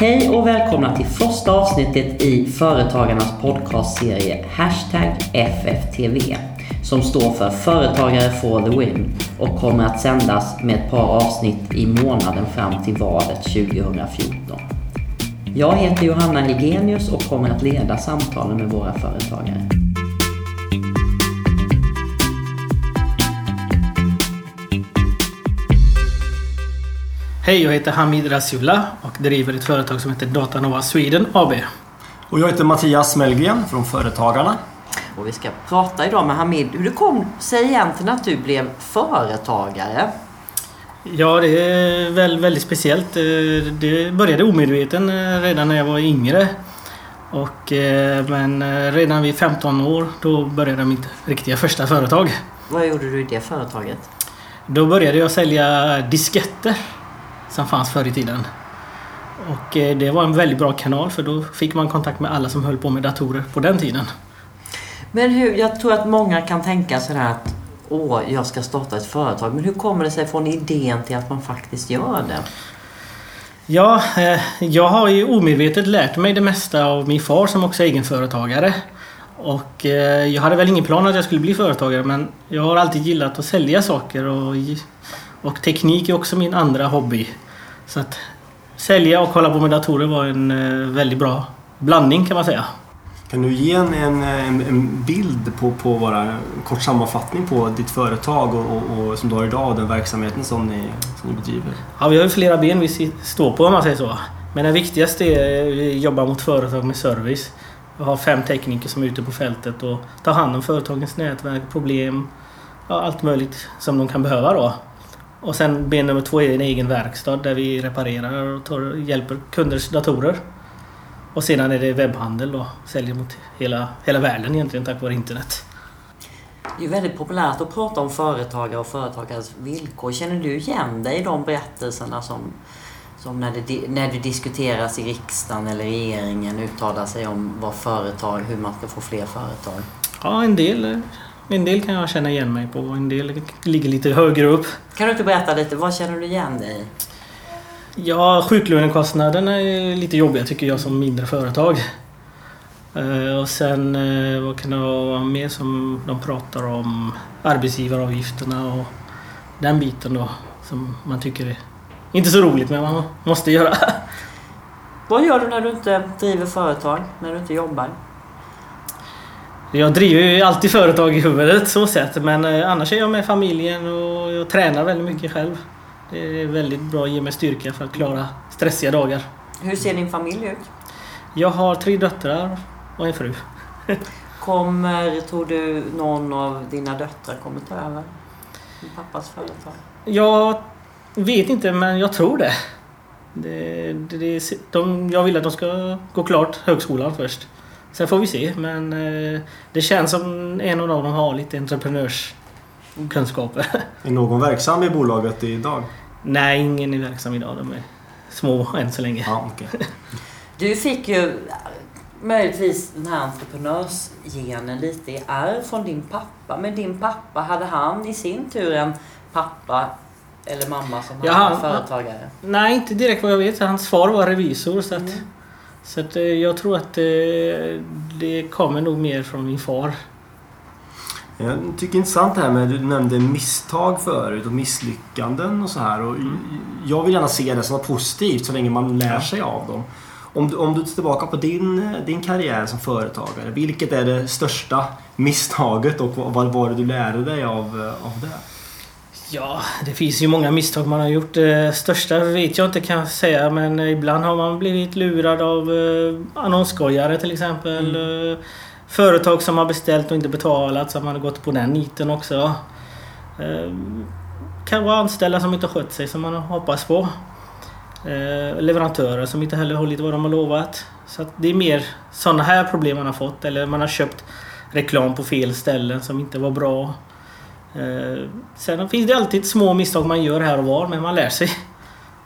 Hej och välkomna till första avsnittet i Företagarnas podcastserie Hashtag FFTV som står för Företagare for the Win och kommer att sändas med ett par avsnitt i månaden fram till valet 2014. Jag heter Johanna Ligenius och kommer att leda samtalen med våra företagare. Hej, jag heter Hamid Rasioula och driver ett företag som heter Datanova Sweden AB. Och jag heter Mattias Mellgren från Företagarna. Och vi ska prata idag med Hamid hur det kom sig egentligen att du blev företagare. Ja, det är väl väldigt speciellt. Eh, Det började omedveten eh, redan när jag var yngre. Och, eh, men redan vid 15 år då började mitt riktiga första företag. Vad gjorde du i det företaget? Då började jag sälja disketter som fanns förr i tiden. Och det var en väldigt bra kanal för då fick man kontakt med alla som höll på med datorer på den tiden. Men hur, jag tror att många kan tänka sådär att Åh, jag ska starta ett företag. Men hur kommer det sig från idén till att man faktiskt gör det? Ja, eh, jag har ju omedvetet lärt mig det mesta av min far som också är egenföretagare. Och eh, jag hade väl ingen plan att jag skulle bli företagare men jag har alltid gillat att sälja saker och, och teknik är också min andra hobby. Så att sälja och hålla på med datorer var en eh, väldigt bra blandning kan man säga. Kan du ge en, en, en bild på, på bara kort sammanfattning på ditt företag och, och, och som du har idag, den verksamheten som ni, som ni bedriver? Ja, vi har ju flera ben vi står på om man säger så. Men det viktigaste är att vi jobbar mot företag med service. Vi har fem tekniker som är ute på fältet och tar hand om företagens nätverk, problem, ja, allt möjligt som de kan behöva då. Och sen ben nummer två är en egen verkstad där vi reparerar och tar, hjälper kunders datorer. Och sedan är det webbhandel då. Säljer mot hela, hela världen egentligen tack vare internet. Det är väldigt populärt att prata om företagare och företagares villkor. Känner du igen dig i de berättelserna som, som när, det, när det diskuteras i riksdagen eller regeringen uttalar sig om vad företag, hur man ska få fler företag? Ja, en del, en del kan jag känna igen mig på. En del ligger lite högre upp. Kan du inte berätta lite, vad känner du igen dig i? Ja, sjuklönekostnaderna är lite jobbiga tycker jag som mindre företag. Eh, och sen eh, vad kan det vara mer som de pratar om? Arbetsgivaravgifterna och den biten då som man tycker är inte så roligt men man måste göra. Vad gör du när du inte driver företag? När du inte jobbar? Jag driver ju alltid företag i huvudet så sett men eh, annars är jag med familjen och jag tränar väldigt mycket själv. Det är väldigt bra att ge mig styrka för att klara stressiga dagar. Hur ser din familj ut? Jag har tre döttrar och en fru. Kommer, tror du, någon av dina döttrar kommer ta över din pappas företag? Jag vet inte, men jag tror det. det, det de, jag vill att de ska gå klart högskolan först. Sen får vi se, men eh, det känns som en av dem har lite entreprenörskunskaper. Är någon verksam i bolaget idag? Nej, ingen är verksam idag. De är små än så länge. Ja, okay. Du fick ju möjligtvis den här entreprenörsgenen lite i arv från din pappa. Men din pappa, hade han i sin tur en pappa eller mamma som Ja, var han- företagare? Nej, inte direkt vad jag vet. Hans far var revisor. Så, att, Mm. Så att, eh, jag tror att eh, det kommer nog mer från min far. Jag tycker det är intressant det här med du nämnde misstag förut och misslyckanden och så här. Och Jag vill gärna se det som något positivt så länge man lär sig av dem. Om du, om du tittar tillbaka på din, din karriär som företagare. Vilket är det största misstaget och vad var det du lärde dig av, av det? Ja, det finns ju många misstag man har gjort. Det största vet jag inte kan jag säga men ibland har man blivit lurad av eh, annonsskojare till exempel. Eh, Företag som har beställt och inte betalat så man har gått på den niten också. Eh, Kan vara anställda som inte skött sig som man har hoppats på. Eh, Leverantörer som inte heller hållit vad de har lovat. Så det är mer sådana här problem man har fått. Eller man har köpt reklam på fel ställen som inte var bra. Eh, Sen finns det alltid små misstag man gör här och var, men man lär sig.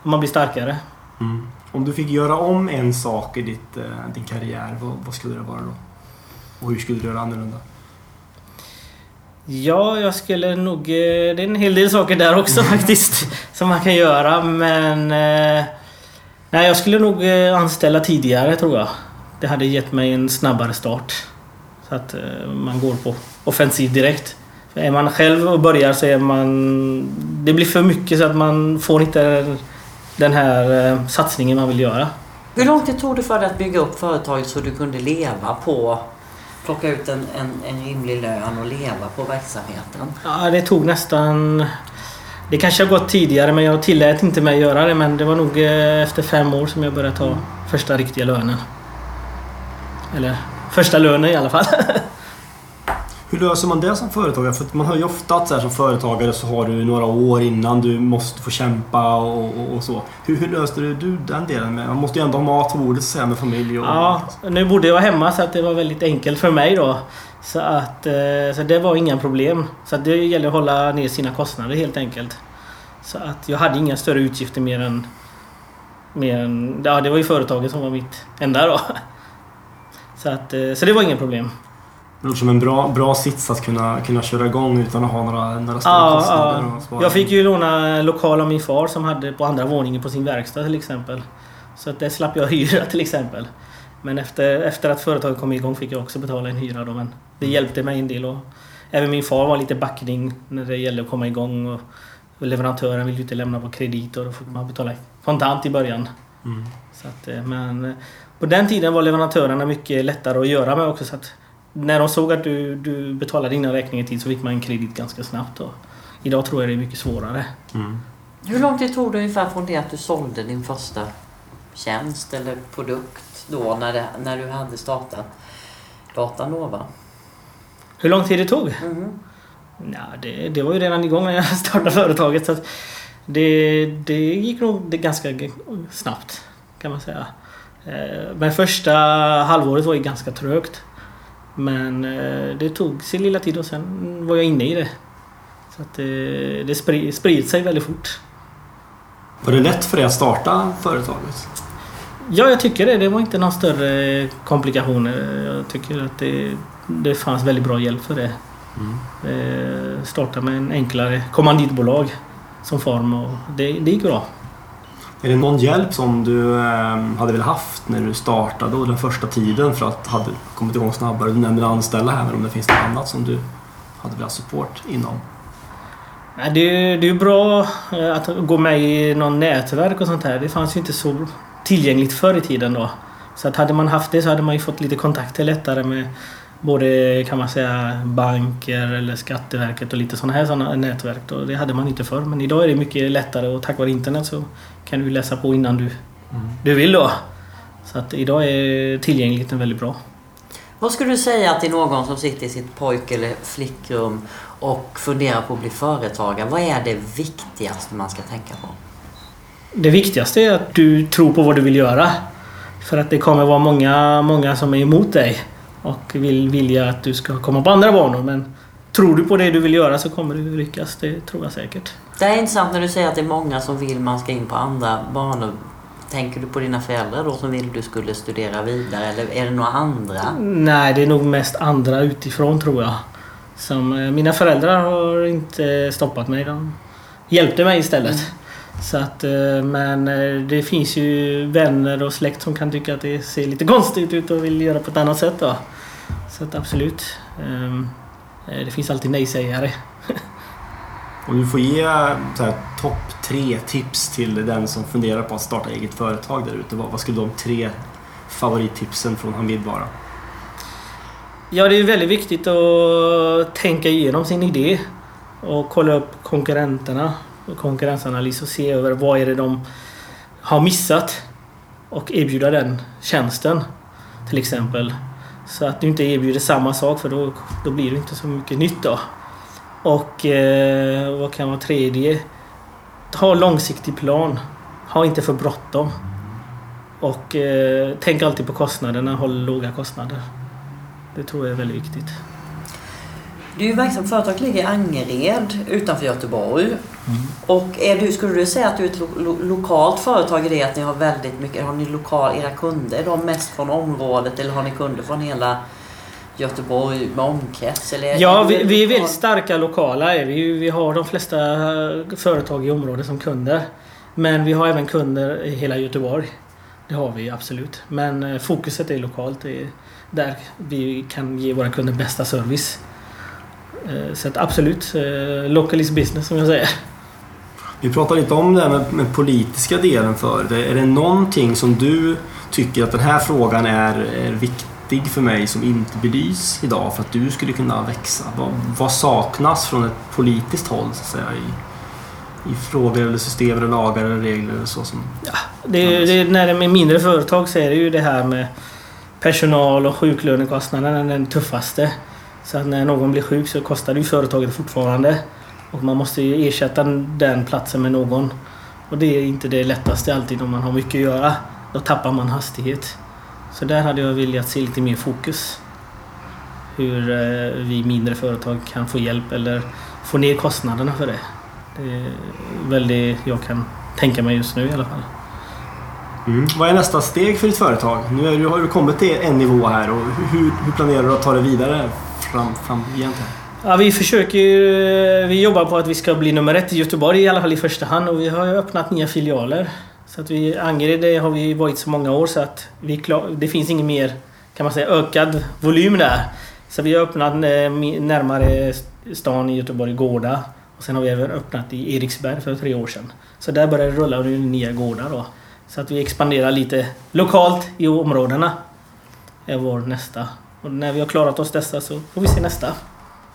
Och man blir starkare. Mm. Om du fick göra om en sak i ditt, eh, din karriär, vad, vad skulle det vara då? Och hur skulle du göra annorlunda? Ja, jag skulle nog... eh, Det är en hel del saker där också faktiskt. Som man kan göra, men... Nej, jag skulle nog anställa tidigare tror jag. Det hade gett mig en snabbare start. Så att man går på offensiv direkt. Är man själv och börjar så är man... Det blir för mycket så att man får inte den här eh, satsningen man vill göra. Hur lång tid tog det för dig att bygga upp företaget så du kunde leva på plocka ut en, en, en rimlig lön och leva på verksamheten? Ja, det tog nästan... Det kanske har gått tidigare men jag tillät inte mig göra det men det var nog eh, efter fem år som jag började ta första riktiga lönen. Eller första lönen i alla fall. Hur löser man det som företagare? För man hör ju ofta att så här, som företagare så har du några år innan du måste få kämpa och, och, och så. Hur, hur löste du den delen? Med? Man måste ju ändå ha mat på bordet så här, med familj och... Ja, nu bodde jag hemma så att det var väldigt enkelt för mig då. Så att eh, så det var inga problem. Så att det gäller att hålla ner sina kostnader helt enkelt. Så att jag hade inga större utgifter mer än... Mer än ja, det var ju företaget som var mitt enda då. Så, att, eh, så det var inga problem. Det låter som en bra, bra sits att kunna, kunna köra igång utan att ha några, några stora Ja, kostnader. ja. Jag fick ju låna lokal av min far som hade på andra våningen på sin verkstad till exempel. Så att det slapp jag hyra till exempel. Men efter, efter att företaget kom igång fick jag också betala en hyra då. Men det hjälpte mig en del. Och även min far var lite backning när det gällde att komma igång. Och leverantören ville ju inte lämna på kredit och då fick man betala kontant i början. Mm. Så att, eh, men eh, på den tiden var leverantörerna mycket lättare att göra med också. Så att när de såg att du, du betalade dina räkningar i tid så fick man en kredit ganska snabbt. Och idag tror jag det är mycket svårare. Mm. Hur lång tid tog det ungefär från det att du sålde din första tjänst eller produkt då när, det, när du hade startat Datanova? Hur lång tid det tog? Mm. Ja, det, det var ju redan igång när jag startade företaget. Så att det, det gick nog det ganska snabbt kan man säga. Eh, Men första halvåret var ju ganska trögt. Men eh, det tog sin lilla tid och sen var jag inne i det. Så att det, det sprid, sprid sig väldigt fort. Var det lätt för dig att starta företaget? Ja, jag tycker det. Det var inte några större komplikationer. Jag tycker att det, det fanns väldigt bra hjälp för det. Mm. Eh, starta med en enklare kommanditbolag som form och det, det gick bra. Är det någon hjälp som du ehm, hade velat haft när du startade och den första tiden för att hade kommit igång snabbare? Du nämnde anställa här men om det finns något annat som du hade velat ha support inom? Det, är- det är bra eh, att gå med i någon nätverk och sånt här. Det fanns ju inte så tillgängligt förr i tiden då. Så att hade man haft det så hade man ju fått lite kontakter lättare med både kan man säga banker eller Skatteverket och lite sådana här såna nätverk. Då. Det hade man inte förr. Men idag är det mycket lättare och tack vare internet så kan du läsa på innan du, du vill då. Så att idag är tillgängligheten väldigt bra. Vad skulle du säga till någon som sitter i sitt pojk eller flickrum och funderar på att bli företagare? Vad är det viktigaste man ska tänka på? Det viktigaste är att du tror på vad du vill göra. För att det kommer vara många, många som är emot dig och vill vilja att du ska komma på andra banor. Men tror du på det du vill göra så kommer du lyckas. Det tror jag säkert. Det är intressant när du säger att det är många som vill man ska in på andra banor. Tänker du på dina föräldrar då som vill du skulle studera vidare eller är det några andra? Nej, det är nog mest andra utifrån tror jag. Som, eh, mina föräldrar har inte stoppat mig. De hjälpte mig istället. Så att, eh, men eh, det finns ju vänner och släkt som kan tycka att det ser lite konstigt ut och vill göra på ett annat sätt. Då. Så att absolut. ehm, eh, Det finns alltid nej-sägare. Om du får ge topp tre tips till den som funderar på att starta eget företag där ute. Vad, skulle de tre favorittipsen från Hamid vara? Ja, det är väldigt viktigt att tänka igenom sin idé och kolla upp konkurrenterna konkurrensanalys och se över vad är det de har missat och erbjuda den tjänsten till exempel. Så att du inte erbjuder samma sak för då, då blir det inte så mycket nytt då. Och eh, vad kan vara tredje? Ha långsiktig plan. Ha inte för bråttom. Och eh, tänk alltid på kostnaderna. Håll låga kostnader. Det tror jag är väldigt viktigt. Du är verksam företag ligger i Angered utanför Göteborg. Och är du, skulle du säga att du är ett lo lo lokalt företag i det att ni har väldigt mycket, har ni lokal, era kunder, är de mest från området eller har ni kunder från hela Göteborg med omkrets? Eller Ja, vi, vi är väldigt starka lokala. Är vi, vi har de flesta företag i området som kunder. Men vi har även kunder i hela Göteborg. det har vi absolut. Men eh, fokuset är lokalt. Det är där vi kan ge våra kunder bästa service. Eh, Så att absolut, eh, local is business som jag säger. Vi pratar lite om det här med, med politiska delen för det. Är det någonting som du tycker att den här frågan är, är viktig för mig som inte belys idag för att du skulle kunna växa? Vad, vad saknas från ett politiskt håll så att säga i, i frågor eller system eller lagar eller regler eller så som... Det, det, när det är med mindre företag så är det ju det här med personal och sjuklönekostnaden den tuffaste. Så att när någon blir sjuk så kostar det ju företaget fortfarande. Och man måste ju ersätta den platsen med någon. Och det är inte det lättaste alltid om man har mycket att göra. Då tappar man hastighet. Så där hade jag velat se lite mer fokus. Hur eh, vi mindre företag kan få hjälp eller få ner kostnaderna för det. Det är väl det jag kan tänka mig just nu i alla fall. Mm. Vad är nästa steg för ditt företag? Nu har du kommit till en nivå här och hur, hur planerar du att ta det vidare fram, fram egentligen? Ja, vi försöker ju... Vi jobbar på att vi ska bli nummer ett i Göteborg i alla fall i första hand och vi har öppnat nya filialer. Så att vi, Angered har vi varit så många år så att vi klar, det finns ingen mer kan man säga ökad volym där. Så vi har öppnat eh, närmare stan i Göteborg, Gårda. Och sen har vi även öppnat i Eriksberg för tre år sedan. Så där börjar det rulla och det nya gårdar då. Så att vi expanderar lite lokalt i områdena. Är vår nästa. Och när vi har klarat oss dessa så får vi se nästa.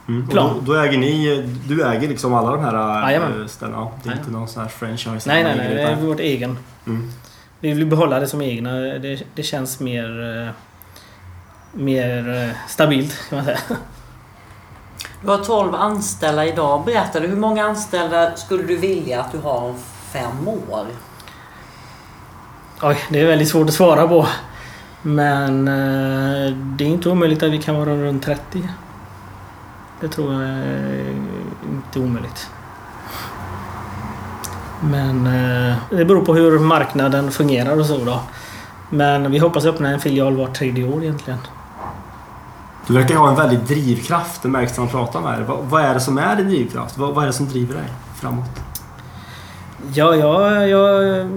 Mm. Plan. Då, då äger ni, du äger liksom alla de här Jajamän. äh, ställena? Ja, det är inte Jajamän. någon sån här franchise? Nej, nej, nej. Det är vårt egen. Mm. Vi vill behålla det som egna. Det, det känns mer... eh, Mer eh, stabilt kan man säga. Du har 12 anställda idag. Berätta du, hur många anställda skulle du vilja att du har om fem år? Oj, det är väldigt svårt att svara på. Men eh, det är inte omöjligt att vi kan vara runt 30. Det tror jag är inte omöjligt. Men eh, det beror på hur marknaden fungerar och så då. Men vi hoppas öppna en filial vart tredje år egentligen. Du verkar ha en väldig drivkraft, det märks när man pratar med dig. Vad, vad är det som är din drivkraft? Vad, vad är det som driver dig framåt? Ja, jag, jag,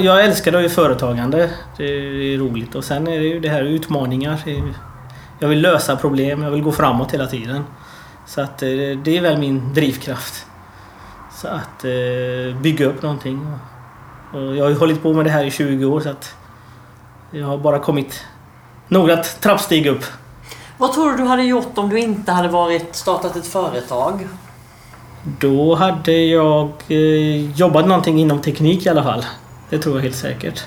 jag älskar ju företagande. Det är roligt. Och sen är det ju det här utmaningar. Det Jag vill lösa problem, jag vill gå framåt hela tiden. Så att eh, det är väl min drivkraft. Så att eh, bygga upp någonting. Och jag har ju hållit på med det här i 20 år så att jag har bara kommit några trappsteg upp. Vad tror du du hade gjort om du inte hade varit startat ett företag? Då hade jag eh, jobbat någonting inom teknik i alla fall. Det tror jag helt säkert.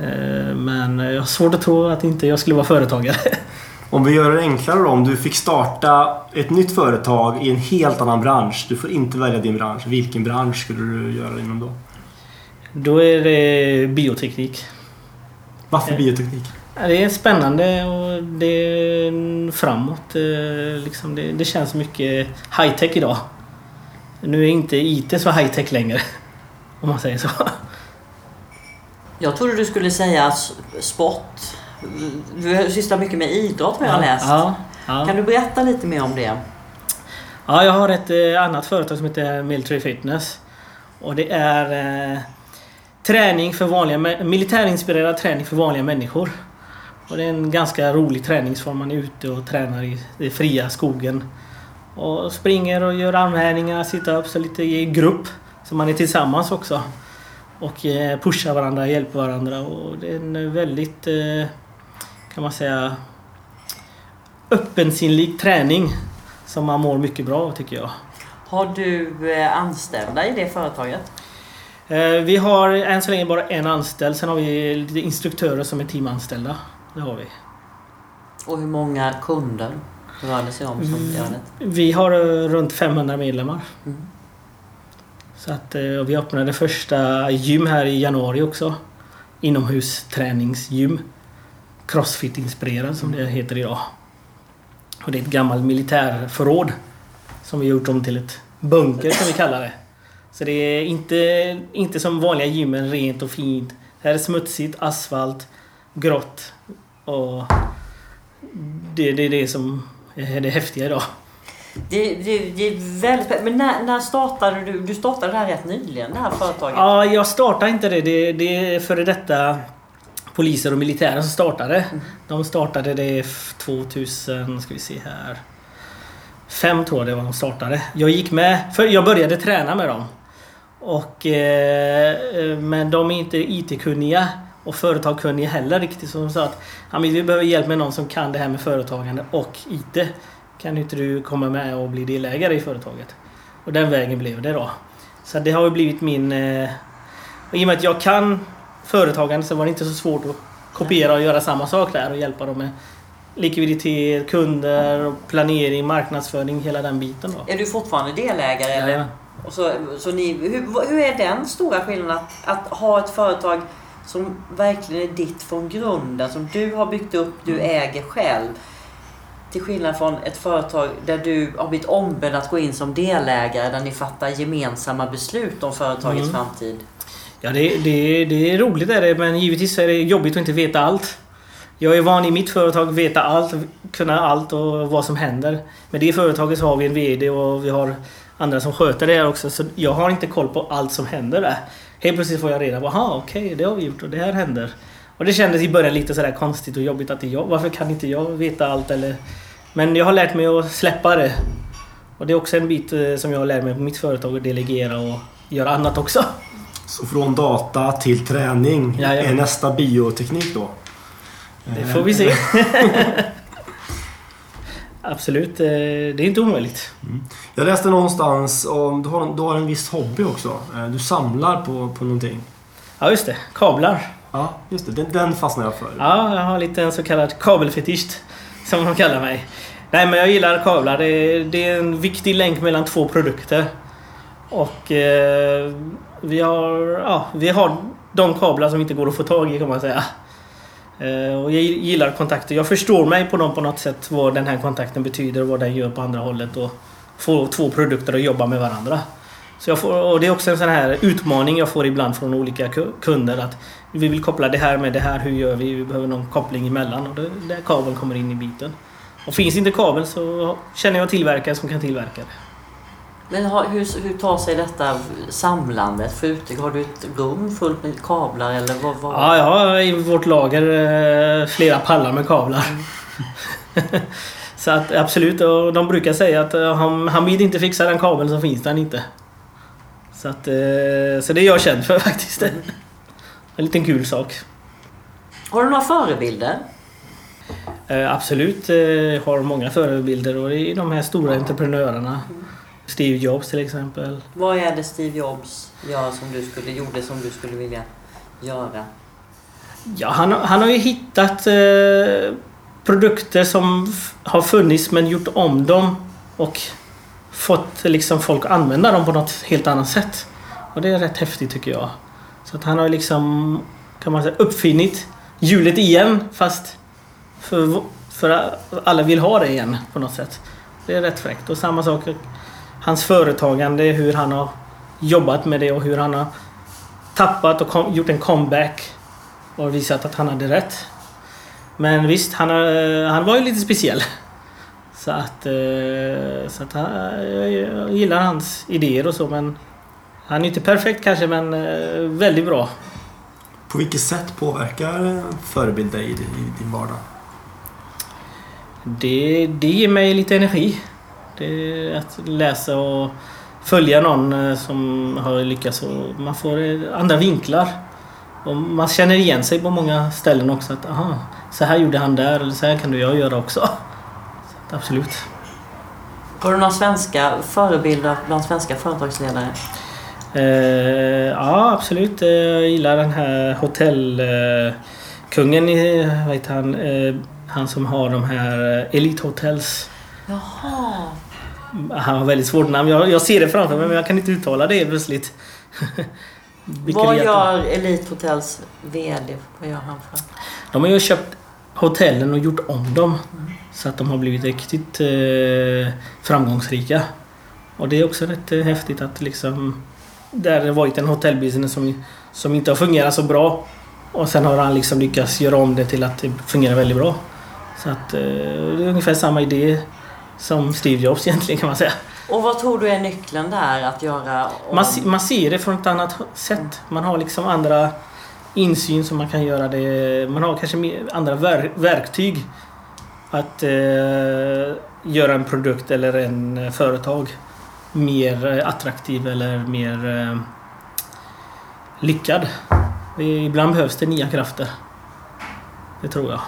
Eh, men jag har svårt att tro att inte jag skulle vara företagare. Om vi gör det enklare då. Om du fick starta ett nytt företag i en helt annan bransch. Du får inte välja din bransch. Vilken bransch skulle du göra inom då? Då är det bioteknik. Varför Eh. bioteknik? Det är spännande och det är framåt. eh, Liksom det, det känns mycket high-tech idag. Nu är inte IT så high-tech längre. Om man säger så. Jag trodde du skulle säga sport. Du sysslar mycket med idrott har jag läst. Ja, ja. Kan du berätta lite mer om det? Ja, jag har ett eh, annat företag som heter Military Fitness. Och det är eh, träning för vanliga militärinspirerad träning för vanliga människor. Och det är en ganska rolig träningsform. Man är ute och tränar i den fria skogen. Och springer och gör armhävningar, sit-ups och lite i grupp. Så man är tillsammans också. Och eh, pushar varandra, hjälper varandra. Och det är en väldigt, eh, kan man säga, öppensinnlig träning. Som man mår mycket bra av tycker jag. Har du eh, anställda i det företaget? Eh, Vi har än så länge bara en anställd. Sen har vi lite instruktörer som är teamanställda. Det har vi. Och hur många kunder rör det sig om som gör det? Vi har eh, runt 500 medlemmar. Mm. Så att, vi öppnade första gym här i januari också. Inomhusträningsgym. Crossfit-inspirerad som det heter idag. Och det är ett gammalt militärförråd. Som vi gjort om till ett bunker som vi kallar det. Så det är inte, inte som vanliga gymmen rent och fint. Det här är smutsigt, asfalt, grått. Och det, det är det som är det häftiga idag. Det, det, det är väldigt spännande. Men när, när startade du? Du startade det här rätt nyligen, det här företaget. Ja, jag startade inte det. Det, det är före detta poliser och militärer som startade. De startade det 2000, ska vi se här. Fem tror jag det var de startade. Jag gick med, för jag började träna med dem. Och, eh, men de är inte IT-kunniga och företagkunniga heller riktigt. Så de sa att vi behöver hjälp med någon som kan det här med företagande och IT. Kan inte du komma med och bli delägare i företaget? Och den vägen blev det då. Så det har ju blivit min... Eh, och I och med att jag kan företagande så var det inte så svårt att kopiera och göra samma sak där och hjälpa dem med likviditet, kunder, och planering, marknadsföring, hela den biten då. Är du fortfarande delägare? Eller? Och så, så ni, hur, hur är den stora skillnaden att, att ha ett företag som verkligen är ditt från grunden, som du har byggt upp, du äger själv. Till skillnad från ett företag där du har blivit ombedd att gå in som delägare, där ni fattar gemensamma beslut om företagets Mm. framtid. Ja, det, det, det är roligt är det, men givetvis är det jobbigt att inte veta allt. Jag är van i mitt företag att veta allt, kunna allt och vad som händer. Med det företaget så har vi en VD och vi har andra som sköter det här också. Så jag har inte koll på allt som händer där. Helt plötsligt får jag reda på aha okej, det har vi gjort och det här händer. Och det kändes i början lite sådär konstigt och jobbigt att det är jag, varför kan inte jag veta allt eller... Men jag har lärt mig att släppa det. Och det är också en bit eh, som jag har lärt mig på mitt företag att delegera och göra annat också. Så från data till träning Jajamän. är nästa bioteknik då? Det får vi se. Absolut, eh, det är inte omöjligt. Jag läste någonstans om du har, en- du har en viss hobby också. Eh, Du samlar på, på någonting. Ja, just det. Kablar. Ja, just det. Den, den fastnar jag för. Ja, jag har lite en så kallad kabelfetisch. Som de kallar mig. Nej, men jag gillar kablar. Det är, det är en viktig länk mellan två produkter. Och eh, vi, har, ja, vi har de kablar som inte går att få tag i kan man säga. Eh, och jag gillar kontakter. Jag förstår mig på dem på något sätt. Vad den här kontakten betyder och vad den gör på andra hållet. Och få två produkter att jobba med varandra. Så jag får, och det är också en sån här utmaning jag får ibland från olika kunder. att Vi vill koppla det här med det här. Hur gör vi? Vi behöver någon koppling emellan. Och det, där kabeln kommer in i biten. Och finns inte kabel så känner jag tillverkare som kan tillverka det. Men har, hur, hur tar sig detta samlandet? För ute, har du ett rum fullt med kablar eller vad? vad? Ja, jag har i vårt lager eh, flera pallar med kablar. så att absolut, och de brukar säga att eh, han, han vill inte fixa den kabeln så finns den inte. Så, att, eh, så det är jag känd för faktiskt. En liten kul sak. Har du några förebilder? Eh, absolut, eh, jag har många förebilder och det är de här stora entreprenörerna. Steve Jobs till exempel. Vad är det Steve Jobs gör som du skulle, gjorde som du skulle vilja göra? Ja, han, han har ju hittat eh, produkter som har funnits men gjort om dem och fått liksom folk att använda dem på något helt annat sätt. Och det är rätt häftigt tycker jag. Så att han har liksom, kan man säga, uppfinnit hjulet igen fast för, för alla vill ha det igen på något sätt. Det är rätt fräckt. Och samma sak, hans företagande, hur han har jobbat med det och hur han har tappat och kom, gjort en comeback och visat att han hade rätt. Men visst, han, har- han var ju lite speciell. Så att, eh, så att han, jag, gillar hans idéer och så men han är inte perfekt kanske men eh, väldigt bra. På vilket sätt påverkar eh, förebild dig i, i din vardag? Det, det ger mig lite energi. Det är att läsa och följa någon eh, som har lyckats. Och man får eh, andra vinklar. Och man känner igen sig på många ställen också. Att aha, så här gjorde han där eller så här kan du jag göra också. Så absolut. Har du några svenska förebilder bland svenska företagsledare? Eh, ja, absolut. Eh, Jag gillar den här hotellkungen. Eh, vad heter han? Eh, han som har de här Elite Hotels. Jaha. Han har väldigt svårt namn. Jag, jag ser det framför mig men jag kan inte uttala det plötsligt. Vad gör Elite Hotels VD? Vad gör han för? De har ju köpt hotellen och gjort om dem. Så att de har blivit riktigt eh, framgångsrika. Och det är också rätt eh, häftigt att liksom... Där det varit en hotellbusiness som, som inte har fungerat så bra. Och sen har han liksom lyckats göra om det till att det fungerar väldigt bra. Så att eh, det är ungefär samma idé som Steve Jobs egentligen kan man säga. Och vad tror du är nyckeln där att göra om... Man, man ser det från ett annat sätt. Man har liksom andra insyn så man kan göra det. Man har kanske andra ver, verktyg att eh, göra en produkt eller en eh, företag mer eh, attraktiv eller mer eh, lyckad. Ibland behövs det nya krafter. Det tror jag.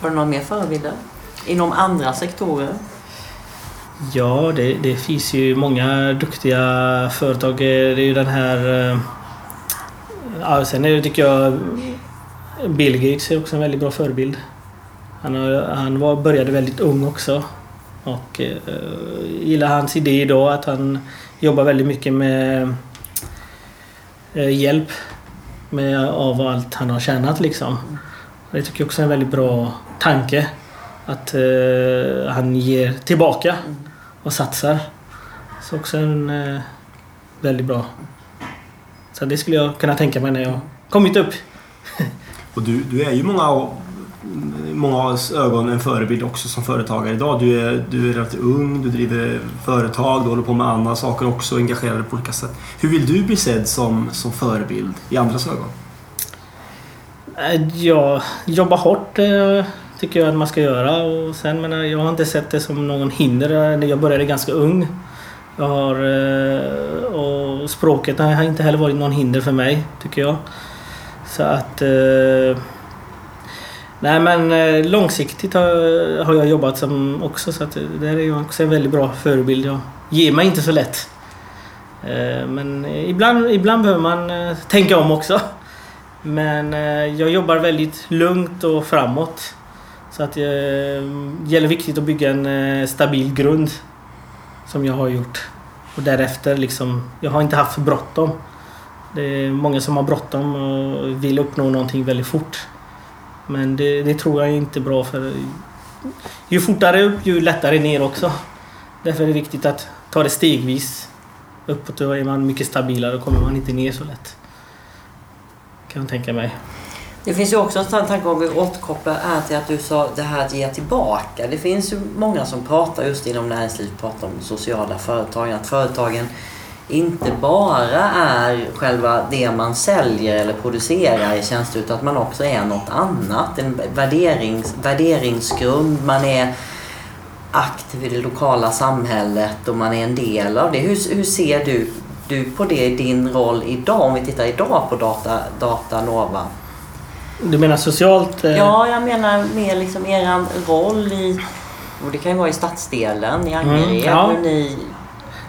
Har du några mer förebilder? Inom andra sektorer? Ja, det, det finns ju många duktiga företag. Eh, det är ju den här... Eh, ja, sen är det, tycker jag Bill Gates är också en väldigt bra förebild. Han, har, han var, började väldigt ung också. Och eh, gillar hans idé idag att han jobbar väldigt mycket med eh, hjälp med, av allt han har tjänat liksom. Det tycker jag också är en väldigt bra tanke. Att eh, han ger tillbaka och satsar. Så också en eh, väldigt bra. Så det skulle jag kunna tänka mig när jag kommit upp. Och du, du är ju många mångas ögon en förebild också som företagare idag. Du är, du är relativt ung, du driver företag, du håller på med andra saker också, engagerad på olika sätt. Hur vill du bli sedd som, som förebild i andras ögon? Eh, Ja, jobba hårt eh, tycker jag att man ska göra. Och sen, menar, jag har inte sett det som någon hinder. Jag började ganska ung. Jag har, eh, och språket har inte heller varit någon hinder för mig, tycker jag. Så att... Eh, nej men eh, långsiktigt har, jag jobbat som också så att där är jag också en väldigt bra förebild. Jag ger mig inte så lätt. Men ibland, ibland behöver man tänka om också. Men jag jobbar väldigt lugnt och framåt. Så att eh, det gäller viktigt att bygga en eh, stabil grund. Som jag har gjort. Och därefter liksom, jag har inte haft för bråttom. Det är många som har bråttom och vill uppnå någonting väldigt fort. Men det, det tror jag inte är bra för ju fortare upp ju lättare ner också. Därför är det viktigt att ta det stegvis. Uppåt då är man mycket stabilare och kommer man inte ner så lätt. Kan jag tänka mig. Det finns ju också en sån tanke om vi återkopplar här till att du sa det här att ge tillbaka. Det finns ju många som pratar just inom näringslivet, pratar om sociala företag. Att företagen inte bara är själva det man säljer eller producerar i tjänster utan att man också är något annat. En värderings, värderingsgrund. Man är aktiv i det lokala samhället och man är en del av det. Hur, hur ser du, du på det i din roll idag? Om vi tittar idag på Data, Data Nova. Du menar socialt? eh, Ja, jag menar mer liksom eran roll i... Och det kan ju vara i stadsdelen i Angered. Mm, ja. hur ni...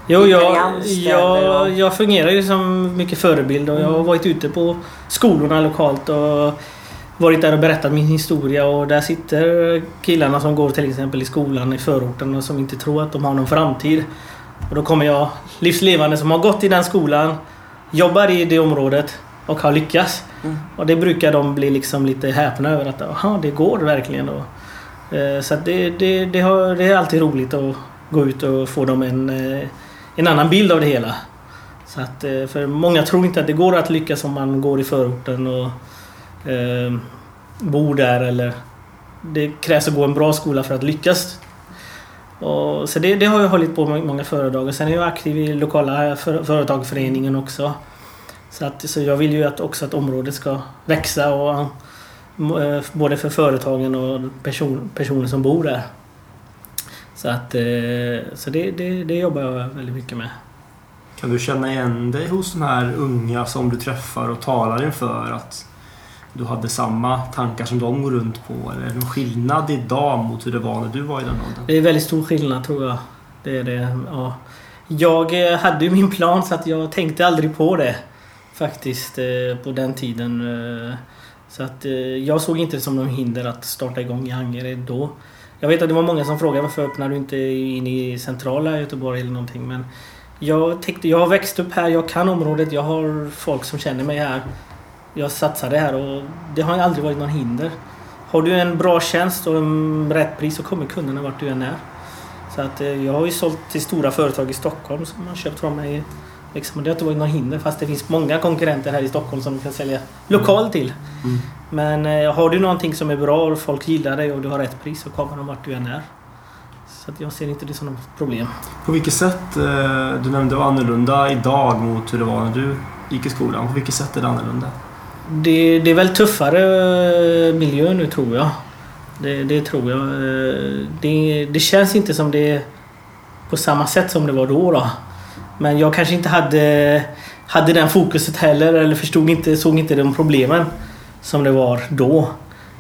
Jo, jag, jag, jag fungerar ju som mycket förebild och jag har varit ute på skolorna lokalt och varit där och berättat min historia och där sitter killarna som går till exempel i skolan i förorten och som inte tror att de har någon framtid. Och då kommer jag livslevande som har gått i den skolan, jobbar i det området och har lyckats. Mm. Och det brukar de bli liksom lite häpna över att aha, det går verkligen. Och, eh, så det, det, det, har, det är alltid roligt att gå ut och få dem en, eh, en annan bild av det hela. Så att, eh, för många tror inte att det går att lyckas om man går i förorten och eh, bor där eller det krävs att gå en bra skola för att lyckas. Och, så det, det har jag hållit på med många föredrag. Och sen är jag aktiv i lokala för, företagsföreningen också. Så, att, så jag vill ju att också att området ska växa och eh, både för företagen och person, personer som bor där. Så, att, eh, så det, det, det jobbar jag väldigt mycket med. Kan du känna igen dig hos de här unga som du träffar och talar inför? Att du hade samma tankar som de går runt på? Eller är det någon skillnad idag mot hur det var när du var i den åldern? Det är väldigt stor skillnad tror jag. Det är det. Ja. Jag eh, hade ju min plan så att jag tänkte aldrig på det. Faktiskt eh, på den tiden. Eh, så att eh, jag såg inte det som någon hinder att starta igång i Angered då. Jag vet att det var många som frågade varför öppnar du inte in i centrala Göteborg eller någonting. Men jag tänkte, jag har växt upp här, jag kan området, jag har folk som känner mig här. Jag satsade här och det har aldrig varit någon hinder. Har du en bra tjänst och en rätt pris så kommer kunderna vart du än är. Så att jag har ju sålt till stora företag i Stockholm som har köpt från mig. Liksom, det har inte varit någon hinder fast det finns många konkurrenter här i Stockholm som du kan sälja lokal till. Mm. Men eh, har du någonting som är bra och folk gillar dig och du har rätt pris så kommer de vart du än är. Så jag ser inte det som något problem. På vilket sätt, eh, du nämnde var annorlunda idag mot hur det var när du gick i skolan. På vilket sätt är det annorlunda? det, det är väl tuffare eh, miljö nu tror jag. Det, det tror jag. Eh, det, det känns inte som det är på samma sätt som det var då. då. Men jag kanske inte hade, hade den fokuset heller eller förstod inte, såg inte de problemen som det var då.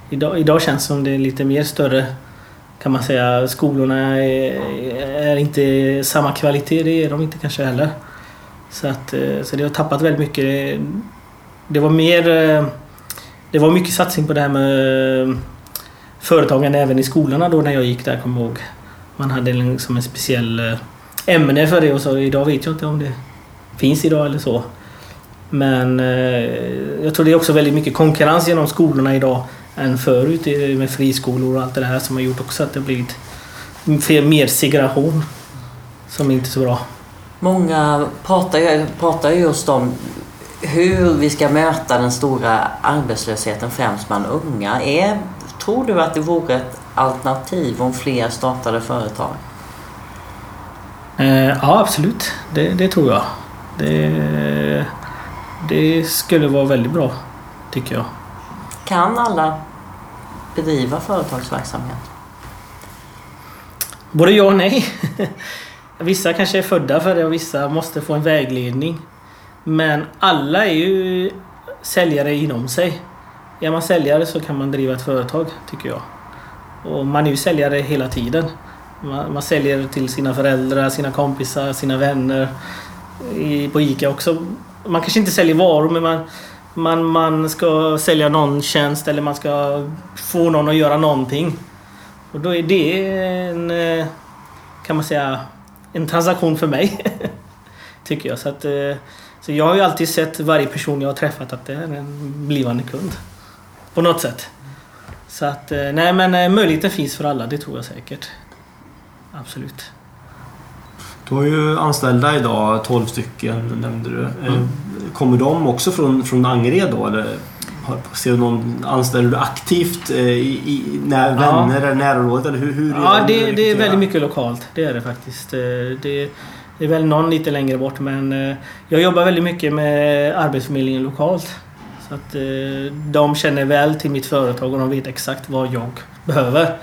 Idag, idag känns det som det är lite mer större kan man säga. Skolorna är, är inte samma kvalitet, det är de inte kanske heller. Så, att, eh, så det har tappat väldigt mycket. Det var mer... Eh, det var mycket satsning på det här med eh, företagande även i skolorna då när jag gick där, kommer jag ihåg. Man hade liksom en speciell ämne för det och så. Idag vet jag inte om det finns idag eller så. Men eh, jag tror det är också väldigt mycket konkurrens genom skolorna idag än förut med friskolor och allt det här som har gjort också att det har blivit mer segregation. Som inte är så bra. Många pratar, ju- pratar just om hur vi ska möta den stora arbetslösheten främst bland unga. Är, tror du att det vore ett alternativ om fler startade företag? Eh, ja, absolut. Det, det tror jag. Det, det skulle vara väldigt bra, tycker jag. Kan alla bedriva företagsverksamhet? Både ja och nej. Vissa kanske är födda för det och vissa måste få en vägledning. Men alla är ju säljare inom sig. Är man säljare så kan man driva ett företag, tycker jag. Och man är ju säljare hela tiden. Man, man säljer till sina föräldrar, sina kompisar, sina vänner. I, på ICA också. Man kanske inte säljer varor men man, man, man ska sälja någon tjänst eller man ska få någon att göra någonting. Och då är det en, eh, kan man säga, en transaktion för mig. Tycker jag. Så, att, eh, så jag har ju alltid sett varje person jag har träffat att det är en blivande kund. På något sätt. Så att, eh, nej men möjligheten finns för alla, det tror jag säkert. Absolut. Du har ju anställda idag, 12 stycken nämnde du. Eh, Kommer de också från, från Angered då? Eller ser du någon, anställer du aktivt eh, i, i när, vänner eller närområdet? Eller hur, hur Ja, du det, det är väldigt mycket lokalt. Det är det faktiskt. Eh, Det, det är väl någon lite längre bort men jag jobbar väldigt mycket med Arbetsförmedlingen lokalt. Så att de känner väl till mitt företag och de vet exakt vad jag behöver.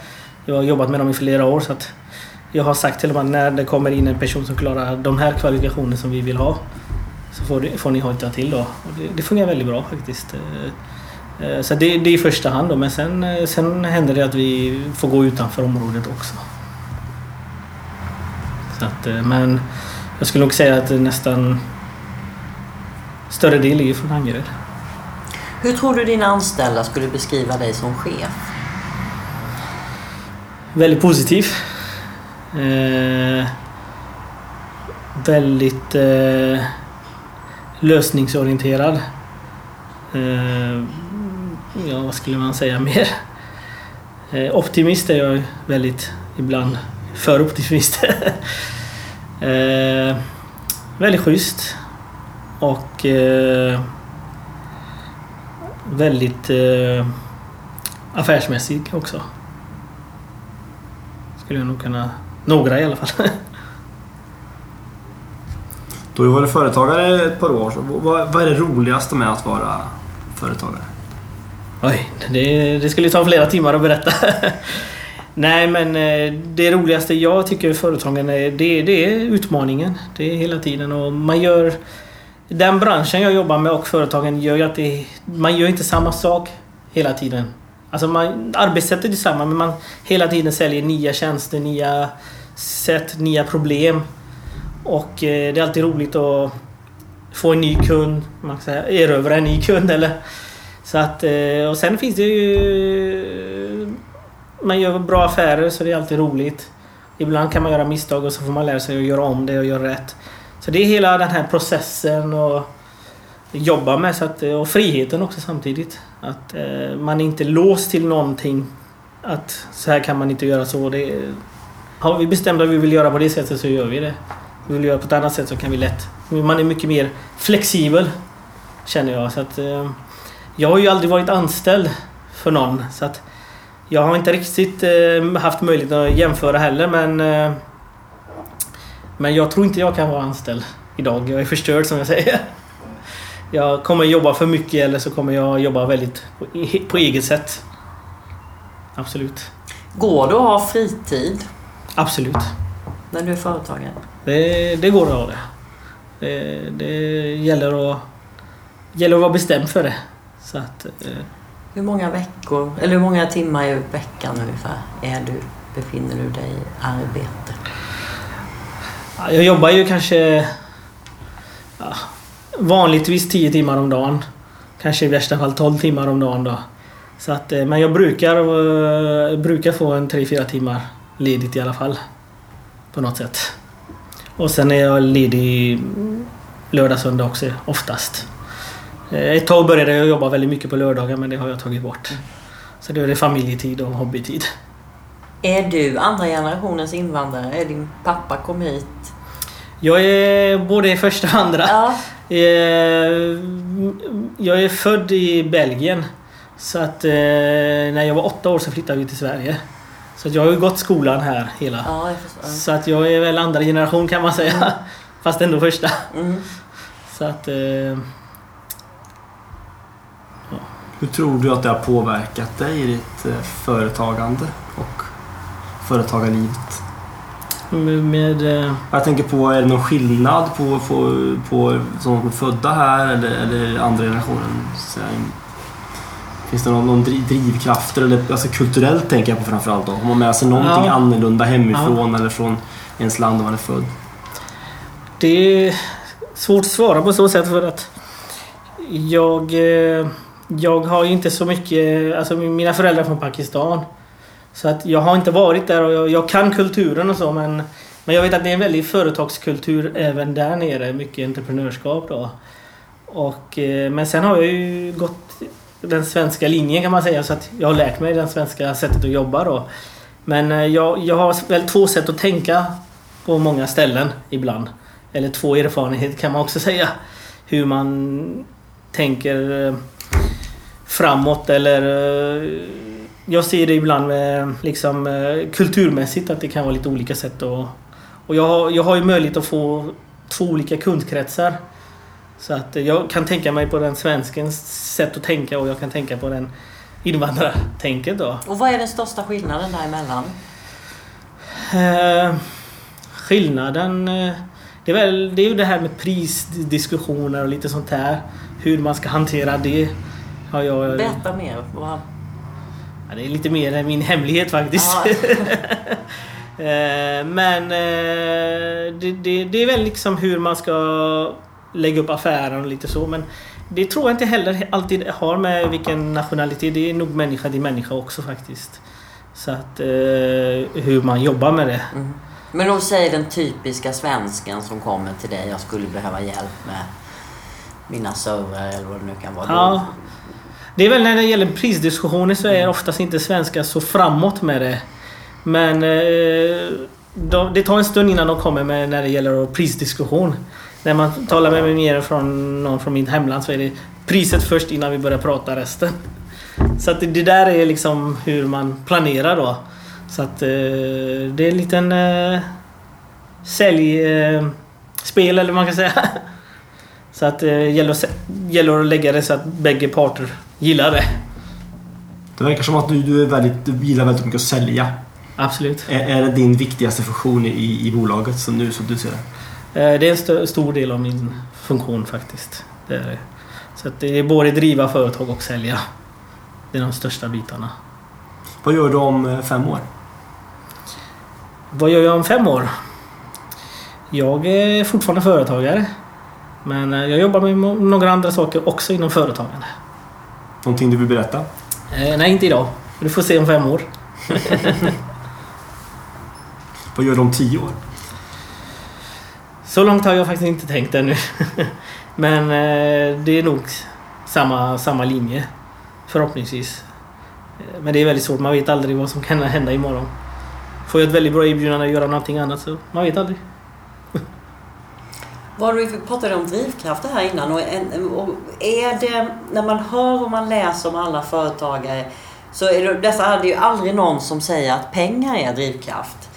Jag har jobbat med dem i flera år så att jag har sagt till dem att när det kommer in en person som klarar de här kvalifikationerna som vi vill ha så får, det, får ni hojta till då. Och det, det fungerar väldigt bra faktiskt. Eh, eh, Så det, det är i första hand då, men sen, eh, sen händer det att vi får gå utanför området också. Så att, men jag skulle nog säga att nästan större del ligger från Angered. Hur tror du dina anställda skulle beskriva dig som chef? Väldigt positiv. Eh, väldigt eh, lösningsorienterad. Eh, ja, vad skulle man säga mer? Eh, optimist är jag väldigt ibland. För optimist. eh, väldigt schysst. Och eh, väldigt eh, affärsmässig också. Skulle jag nog kunna... Några i alla fall. Du har ju varit företagare ett par år. Vad, vad är det roligaste med att vara företagare? Oj, det, det skulle ta flera timmar att berätta. Nej men eh, det roligaste jag tycker i företagen är, det, det är utmaningen. Det är hela tiden och man gör... Den branschen jag jobbar med och företagen gör ju att det, man gör inte samma sak hela tiden. Alltså man, arbetssättet är detsamma men man hela tiden säljer nya tjänster, nya sätt, nya problem. Och eh, det är alltid roligt att få en ny kund, man kan säga erövra en ny kund eller så att, eh, och sen finns det ju... Man gör bra affärer så det är alltid roligt. Ibland kan man göra misstag och så får man lära sig att göra om det och göra rätt. Så det är hela den här processen och jobba med så att, eh, och friheten också samtidigt. Att eh, man är inte låst till någonting. Att så här kan man inte göra så. Det, har vi bestämt att vi vill göra på det sättet så gör vi det. Vi vill göra på ett annat sätt så kan vi lätt. Man är mycket mer flexibel. Känner jag. Så att, eh, jag har ju aldrig varit anställd för någon. Så att jag har inte riktigt eh, haft möjlighet att jämföra heller men... Eh, men jag tror inte jag kan vara anställd idag. Jag är förstörd som jag säger jag kommer jobba för mycket eller så kommer jag jobba väldigt på, på eget sätt. Absolut. Går det att ha fritid Absolut. när du är företagare? Det, det går att ha det. Det, det gäller, att, gäller att vara bestämd för det. Så att, eh, Hur många veckor, eller hur många timmar i veckan ungefär är du, befinner du dig i arbete? ja, jag jobbar ju kanske ja, vanligtvis 10 timmar om dagen. Kanske i värsta fall 12 timmar om dagen då. Så att, eh, men jag brukar, eh, brukar få en 3-4 timmar ledigt i alla fall. På något sätt. Och sen är jag ledig lördag, söndag också oftast. Eh, Ett tag började jag jobba väldigt mycket på lördagar men det har jag tagit bort. Så då är det familjetid och hobbytid. Är du andra generationens invandrare? Är din pappa kom hit? Jag är både första och andra. Ja. Eh, Jag är född i Belgien. Så att eh, när jag var åtta år så flyttade vi till Sverige. Så att jag har ju gått skolan här hela. Ja. Så att jag är väl andra generation kan man säga. Fast ändå första. Mm. Så att... Eh, Hur tror du att det har påverkat dig i ditt eh, företagande och företagarlivet? Med... eh, Jag tänker på, är det någon skillnad på, på, på som som är födda här eller, eller andra generationen? Finns det någon, någon driv, drivkrafter eller alltså kulturellt tänker jag på framförallt då? Har man med sig någonting Ja. annorlunda hemifrån eller från ens land där man är född? Det är svårt att svara på så sätt för att jag, eh, jag har inte så mycket... Alltså mina föräldrar är från Pakistan. Så att jag har inte varit där och jag, jag kan kulturen och så men, men jag vet att det är en väldig företagskultur även där nere. Mycket entreprenörskap då. Och, eh, men sen har jag ju gått den svenska linjen kan man säga så att jag har lärt mig det svenska sättet att jobba då. Men eh, jag, jag har väl två sätt att tänka på många ställen ibland. Eller två erfarenheter kan man också säga. Hur man tänker eh, framåt eller... Jag ser det ibland med liksom eh, kulturmässigt att det kan vara lite olika sätt att... Och jag har, jag har ju möjlighet att få två olika kundkretsar. Så att jag kan tänka mig på den svenskens sätt att tänka och jag kan tänka på den invandrartänket då. Och vad är den största skillnaden däremellan? Eh, skillnaden... Eh, det, är väl, det är ju det här med prisdiskussioner och lite sånt här. Hur man ska hantera det. Har jag, Berätta mer. Vad... ja, det är lite mer min hemlighet faktiskt. Ja. Eh, Men eh, det, det, det är väl liksom hur man ska lägga upp affären och lite så. Men det tror jag inte heller alltid har med vilken nationalitet. Det är nog människa till människa också faktiskt. Så att eh, hur man jobbar med det. Mm. Men då säger den typiska svensken som kommer till dig, jag skulle behöva hjälp med mina servrar eller vad det nu kan vara. Ja. Det är väl när det gäller prisdiskussioner så är oftast inte svenskar så framåt med det. Men eh, de, det tar en stund innan de kommer med när det gäller prisdiskussion. När man talar med mig mer från någon från mitt hemland så är det priset först innan vi börjar prata resten. Så att det, där är liksom hur man planerar då. Så att eh, det är en liten eh, säljspel eh, spel, eller vad man kan säga. Så att det gäller att lägga det så att bägge parter gillar det. Det verkar som att du, du, är väldigt, du gillar väldigt mycket att sälja. Absolut. Är, är det din viktigaste funktion i, i bolaget som nu som du ser det? Eh, Det är en st- stor del av min funktion faktiskt. Det är det. Så att det är både driva företag och sälja. Det är de största bitarna. Vad gör du om eh, fem år? Vad gör jag om fem år? Jag är fortfarande företagare. Men eh, jag jobbar med några andra saker också inom företagande. Någonting du vill berätta? Eh, nej, inte idag. Du får se om fem år. Vad gör du om tio år? Så långt har jag faktiskt inte tänkt ännu. Men eh, det är nog samma, samma linje. Förhoppningsvis. Eh, Men det är väldigt svårt. Man vet aldrig vad som kan hända imorgon. Får jag ett väldigt bra erbjudande att göra någonting annat så man vet aldrig. Vad vi pratade om drivkrafter här innan och, är det när man hör och man läser om alla företagare så är det, dessa det ju aldrig någon som säger att pengar är drivkraft.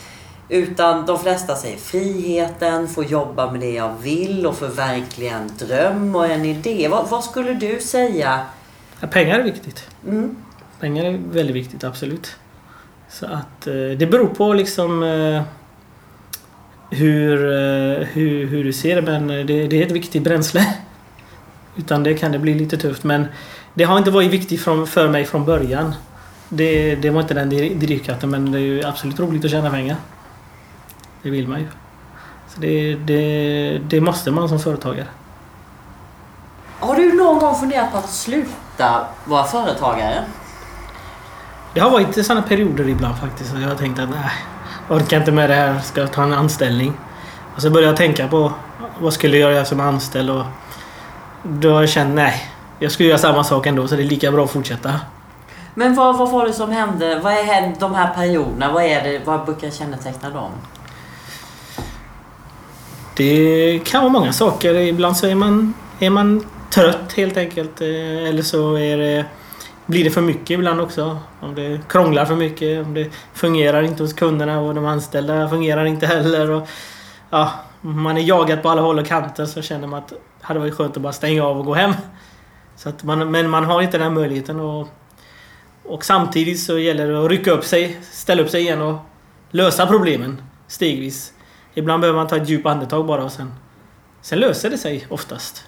Utan de flesta säger friheten, få jobba med det jag vill och förverkliga en dröm och en idé. Vad, vad skulle du säga? Ja, pengar är viktigt. Mm. Pengar är väldigt viktigt, absolut. Så att eh, det beror på liksom eh, hur, eh, hur, hur du ser det men det, det är ett viktigt bränsle. Utan det kan det bli lite tufft men det har inte varit viktigt från, för mig från början. Det, det var inte den drivkraften men det är ju absolut roligt att tjäna pengar. Det vill man ju. Så det, det, det måste man som företagare. Har du någon gång funderat på att sluta vara företagare? Det har varit sådana perioder ibland faktiskt. Jag har tänkt att nej, jag orkar inte med det här. Ska ta en anställning? Och så började jag tänka på vad skulle jag göra som anställd? Och då har jag känt nej. Jag skulle göra samma sak ändå så det är lika bra att fortsätta. Men vad, vad var det som hände? Vad är de här perioderna? Vad, är det, vad brukar känneteckna dem? Det kan vara många saker. Ibland så är man, är man trött helt enkelt. Eh, Eller så är det, blir det för mycket ibland också. Om det krånglar för mycket. Om det fungerar inte hos kunderna och de anställda fungerar inte heller. Och, ja, man är jagad på alla håll och kanter så känner man att det hade varit skönt att bara stänga av och gå hem. Så att man, men man har inte den här möjligheten. Och, och samtidigt så gäller det att rycka upp sig, ställa upp sig igen och lösa problemen stegvis. Ibland behöver man ta ett djupt andetag bara och sen, sen löser det sig oftast.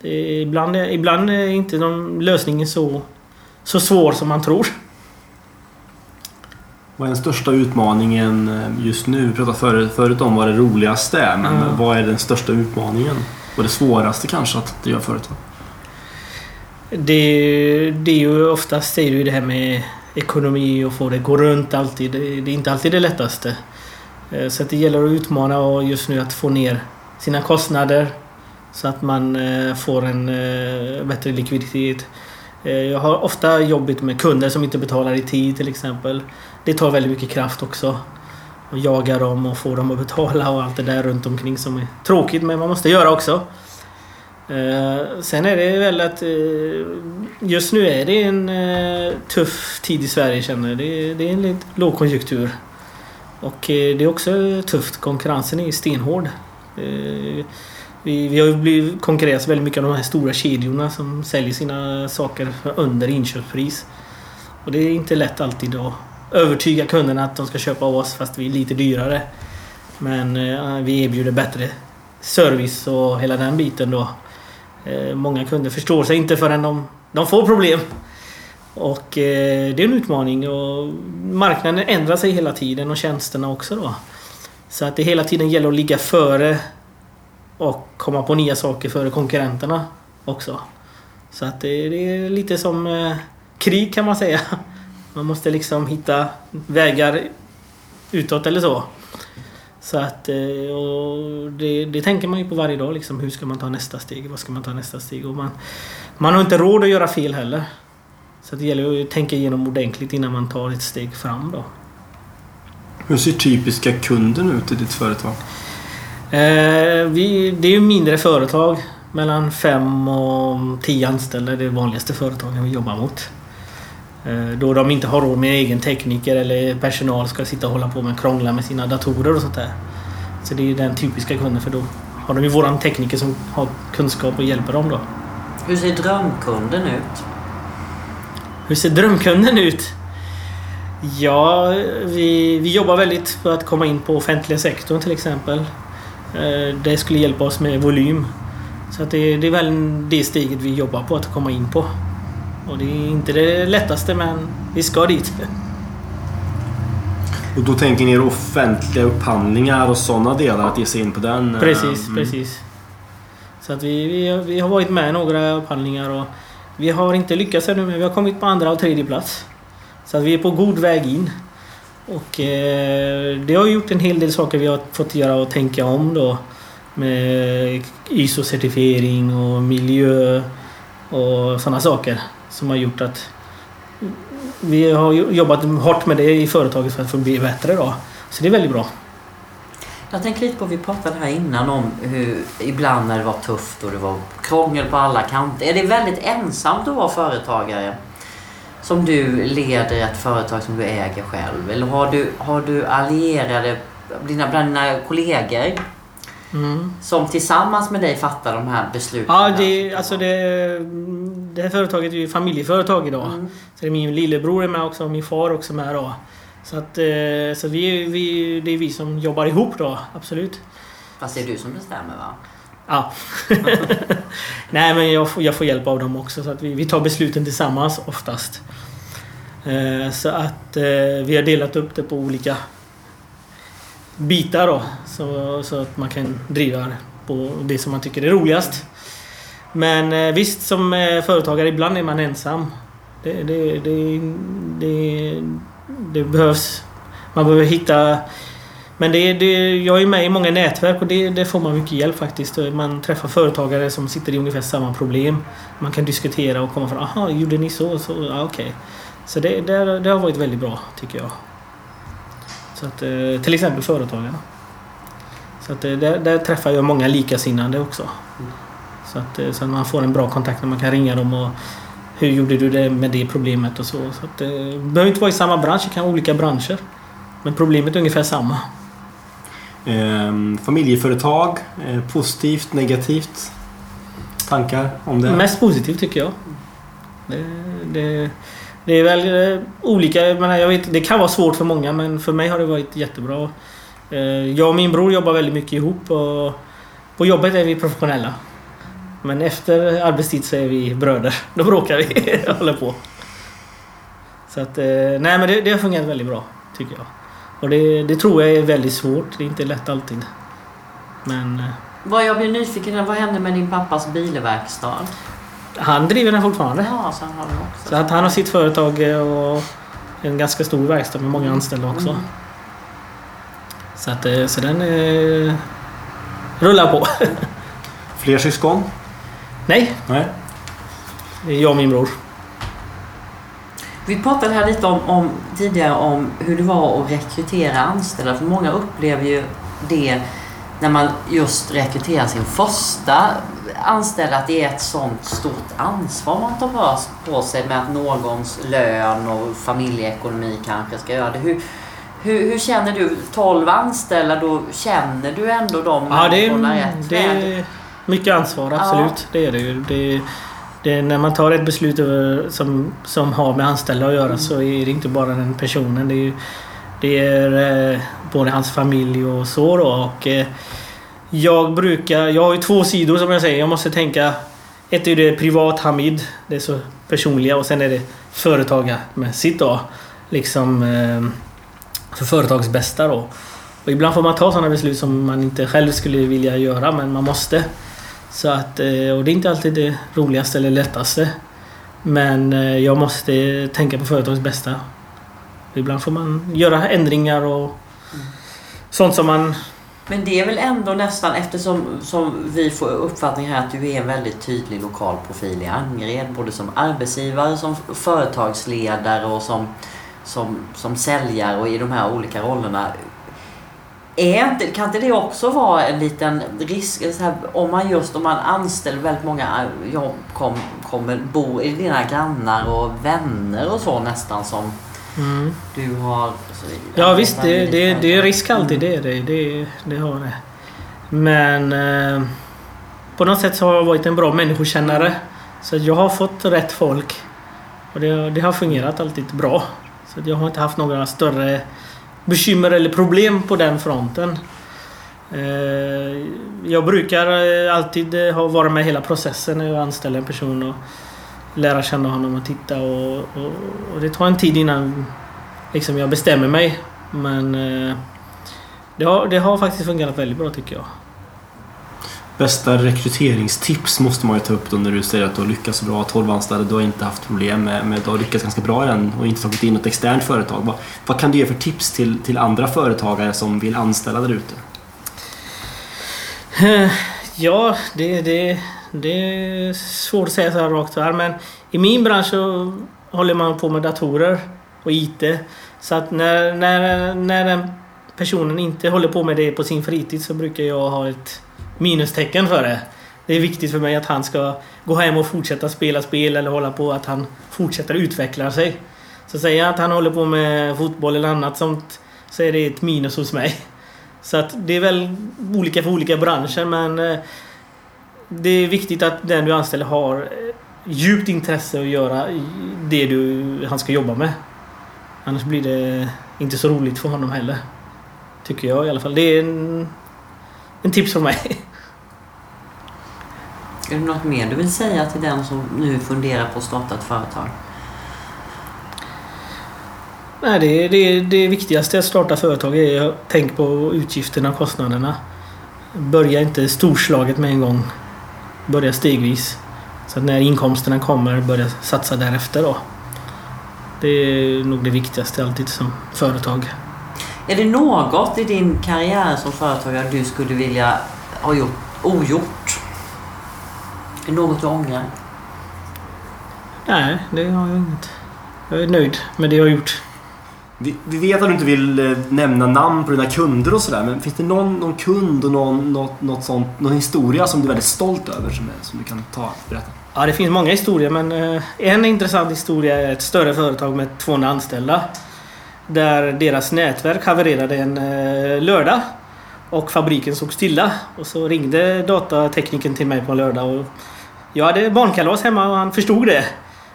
Det är, ibland, är- ibland är inte någon lösningen så, så svår som man tror. Vad är den största utmaningen eh, just nu? Vi pratade förut, förut om vad det roligaste är. Men Ja. vad är den största utmaningen? Och det svåraste kanske att driva företag? Det, det är ju oftast är det ju det här med ekonomi och få det att gå runt alltid. Det, det är inte alltid det lättaste. Eh, Så det gäller att utmana och just nu att få ner sina kostnader så att man eh, får en bättre likviditet. Eh, jag har ofta jobbat med kunder som inte betalar i tid till exempel. Det tar väldigt mycket kraft också. Att jaga dem och få dem att betala och allt det där runt omkring som är tråkigt men man måste göra också. Eh, sen är det väl att eh, just nu är det en tuff tid i Sverige känner jag. Det, är en lågkonjunktur. Och det är också tufft. Konkurrensen är stenhård. Vi, vi har ju blivit konkurrerat väldigt mycket av de här stora kedjorna som säljer sina saker under inköpspris. Och det är inte lätt alltid att övertyga kunderna att de ska köpa av oss fast vi är lite dyrare. Men eh, vi erbjuder bättre service och hela den biten då. Eh, många kunder förstår sig inte förrän de, de får problem. Och eh, det är en utmaning och marknaden ändrar sig hela tiden och tjänsterna också då. Så att det hela tiden gäller att ligga före och komma på nya saker före konkurrenterna också. Så att det, det är lite som eh, krig kan man säga. Man måste liksom hitta vägar utåt eller så. Så att, eh, och det, det tänker man ju på varje dag. Liksom, hur ska man ta nästa steg? Vad ska man ta nästa steg? Och man, man har inte råd att göra fel heller. Så att det gäller att tänka igenom ordentligt innan man tar ett steg fram då. Hur ser typiska kunden ut i ditt företag? Eh, vi, det är ju mindre företag. Mellan 5 och 10 anställda. Är det vanligaste företagen vi jobbar mot. Eh, då de inte har råd med egen tekniker eller personal ska sitta och hålla på med krångla med sina datorer och sånt där. Så det är den typiska kunden för då har de ju våran tekniker som har kunskap och hjälper dem då. Hur ser drömkunden ut? Hur ser drömkunden ut? Ja, vi, vi jobbar väldigt för att komma in på offentliga sektorn till exempel. Eh, Det skulle hjälpa oss med volym. Så att det, det är väl det steget vi jobbar på att komma in på. Och det är inte det lättaste men vi ska dit. Och då tänker ni er offentliga upphandlingar och sådana delar att ge sig in på den? eh, Precis, mm. precis. Så att vi, vi, vi har varit med i några upphandlingar och vi har inte lyckats ännu men vi har kommit på andra och tredje plats. Så att vi är på god väg in. Och eh, det har gjort en hel del saker vi har fått göra och tänka om då. Med ISO-certifiering och miljö och sådana saker. Som har gjort att vi har jobbat hårt med det i företaget för att få bli bättre då. Så det är väldigt bra. Jag tänker lite på, vi pratade här innan om hur ibland när det var tufft och det var krångel på alla kanter. Är det väldigt ensamt att vara företagare? Som du leder ett företag som du äger själv? Eller har du, har du allierade dina, bland dina kollegor Mm. som tillsammans med dig fattar de här besluten? Ja, det, alltså det, det här företaget är ju familjeföretag idag. Mm. Så det är min lillebror är med också och min far också med då. Så, att, eh, så vi, vi, det är vi som jobbar ihop då, absolut. Fast det är du som bestämmer va? Ja. Nej men jag får, jag får hjälp av dem också så att vi, vi tar besluten tillsammans oftast. Eh, så att eh, vi har delat upp det på olika bitar då. Så, så att man kan driva på det som man tycker är roligast. Men eh, visst som eh, företagare ibland är man ensam. Det, det, det, det, det behövs. Man behöver hitta men det, det, jag är med i många nätverk och det, det får man mycket hjälp faktiskt. Man träffar företagare som sitter i ungefär samma problem. Man kan diskutera och komma fram. Aha, gjorde ni så? så ja, Okej. Så det, det, det har varit väldigt bra tycker jag. Så att, eh, till exempel företagarna. Så att, eh, där, där träffar jag många likasinnande också. Så att, eh, så att man får en bra kontakt när man kan ringa dem och hur gjorde du det med det problemet och så. så att, det behöver inte vara i samma bransch, det kan vara olika branscher. Men problemet är ungefär samma. Eh, familjeföretag, eh, positivt, negativt? Tankar om det? Mest positivt tycker jag. Det, det, det är väl eh, olika. Jag, menar, jag vet, det kan vara svårt för många men för mig har det varit jättebra. Eh, Jag och min bror jobbar väldigt mycket ihop och på jobbet är vi professionella. Men efter arbetstid så är vi bröder. Då bråkar vi och håller på. Så att, eh, nej men det, det har fungerat väldigt bra tycker jag. Och det, det tror jag är väldigt svårt. Det är inte lätt alltid. Men eh, Vad jag blir nyfiken på, vad hände med din pappas bilverkstad? han driver den fortfarande. Ja, så han har den också. Så att han har sitt företag eh, och en ganska stor verkstad med många anställda också. Mm. Så, att, eh, så den eh, rullar på. Fler syskon? Nej, Nej. det är jag och min bror. Vi pratade här lite om, om, tidigare om hur det var att rekrytera anställda. För många upplever ju det när man just rekryterar sin första anställda att det är ett sånt stort ansvar man tar på- på sig med att någons lön och familjeekonomi kanske ska göra det. Hur, hur, hur känner du? 12 anställda, då känner du ändå de Ja, det människorna är, rätt det väl? är mycket ansvar, absolut. Det är det ju. Det, det, är- när man tar ett beslut som, som har med anställda att göra så är det inte bara den personen. Det är, det är eh, både hans familj och så då. Och, eh, jag brukar... Jag har ju två sidor som jag säger. Jag måste tänka... Ett är det privat Hamid. Det är så personliga och sen är det företagarmässigt då. Liksom eh, för företags bästa då. Och ibland får man ta sådana beslut som man inte själv skulle vilja göra men man måste. Så att, eh, och det är inte alltid det roligaste eller lättaste. Men eh, jag måste tänka på företagets bästa. Ibland får man göra ändringar och sånt som man... Men det är väl ändå nästan eftersom som vi får uppfattning här att du är en väldigt tydlig lokal profil i Angered. Både som arbetsgivare, som företagsledare och som, som, som säljare och i de här olika rollerna. Är inte, kan inte det också vara en liten risk här, om man just om man anställer väldigt många jobb kom, kommer bo i dina grannar och vänner och så nästan som du har? Så, Ja visst, det, det, det är risk alltid. Det är det. Det, det har det. Men eh, på något sätt så har jag varit en bra människokännare. Så jag har fått rätt folk. Och det, det har fungerat alltid bra. Så jag har inte haft några större bekymmer eller problem på den fronten. Eh, jag brukar eh, alltid eh, ha varit med hela processen när jag anställer en person och lära känna honom och titta och, och, och det tar en tid innan liksom jag bestämmer mig. Men det, har, det har faktiskt fungerat väldigt bra tycker jag. Bästa rekryteringstips måste man ju ta upp då när du säger att du har lyckats bra, 12 anställda, du har inte haft problem med, med du har lyckats ganska bra i den och inte tagit in något externt företag. Vad, vad kan du ge för tips till, till andra företagare som vill anställa där ute? Eh, ja, det, det, det är svårt att säga så här rakt här men i min bransch så håller man på med datorer och IT. Så att när, när, när den personen inte håller på med det på sin fritid så brukar jag ha ett minustecken för det. Det är viktigt för mig att han ska gå hem och fortsätta spela spel eller hålla på att han fortsätter utveckla sig. Så säger jag att han håller på med fotboll eller annat sånt så är det ett minus hos mig. Så att det är väl olika för olika branscher men eh, det är viktigt att den du anställer har eh, djupt intresse att göra det du, han ska jobba med. Annars blir det inte så roligt för honom heller. Tycker jag i alla fall. Det är en, en tips från mig. Är det något mer du vill säga till den som nu funderar på att starta ett företag? Nej, det, det, det viktigaste att starta företag är att tänka på utgifterna och kostnaderna. Börja inte storslaget med en gång. Börja stegvis. Så att när inkomsterna kommer, börja satsa därefter då. Det är nog det viktigaste alltid som företag. Är det något i din karriär som företagare du skulle vilja ha gjort ogjort? Något du ångrar? Nej, det har jag inget. Jag är nöjd med det jag har gjort. Vi, vi vet att du inte vill eh, nämna namn på dina kunder och sådär. Men finns det någon, någon kund och någon, något, något sånt, någon historia som du är väldigt stolt över som, är, som du kan ta och berätta? Ja, det finns många historier men eh, en intressant historia är ett större företag med 200 anställda. Där deras nätverk havererade en eh, lördag. Och fabriken stod stilla. Och så ringde datatekniken till mig på en lördag. Och jag hade barnkalas hemma och han förstod det.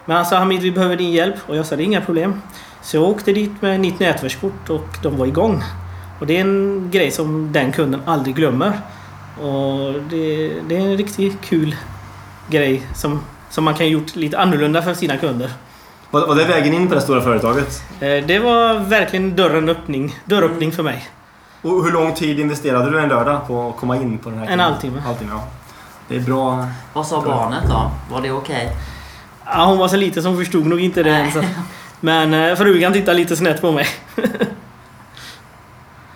Men han sa Hamid vi behöver din hjälp. Och jag sa det är inga problem. Så jag åkte dit med nytt nätverkskort och de var igång. Och det är en grej som den kunden aldrig glömmer. Och det, det är en riktigt kul grej som, som man kan gjort lite annorlunda för sina kunder. Var, det vägen in på det stora företaget? Eh, Det var verkligen dörren öppning, dörröppning för mig. Och hur lång tid investerade du en lördag på att komma in på den här En halvtimme. halvtimme ja. Det är bra. Vad sa barnet då? Var det okej? Ja, hon var så liten så hon förstod nog inte det än. Så. Men eh, frugan tittade lite snett på mig.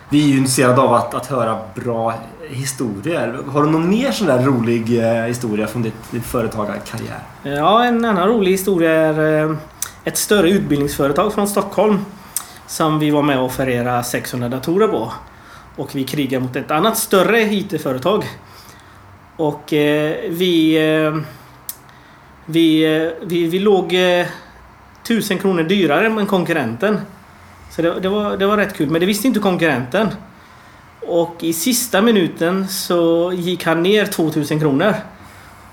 Vi är ju intresserade av att, att höra bra historier. Har du någon mer sån där rolig eh, historia från ditt, din företagarkarriär? Ja, en annan rolig historia är eh, ett större utbildningsföretag från Stockholm. Som vi var med och offererade 600 datorer på. Och vi krigar mot ett annat större IT-företag. Och eh, vi, eh, vi, eh, vi... Vi låg eh, 1000 kronor dyrare än konkurrenten. Så det, det, var, det var rätt kul, men det visste inte konkurrenten. Och i sista minuten så gick han ner 2000 kronor.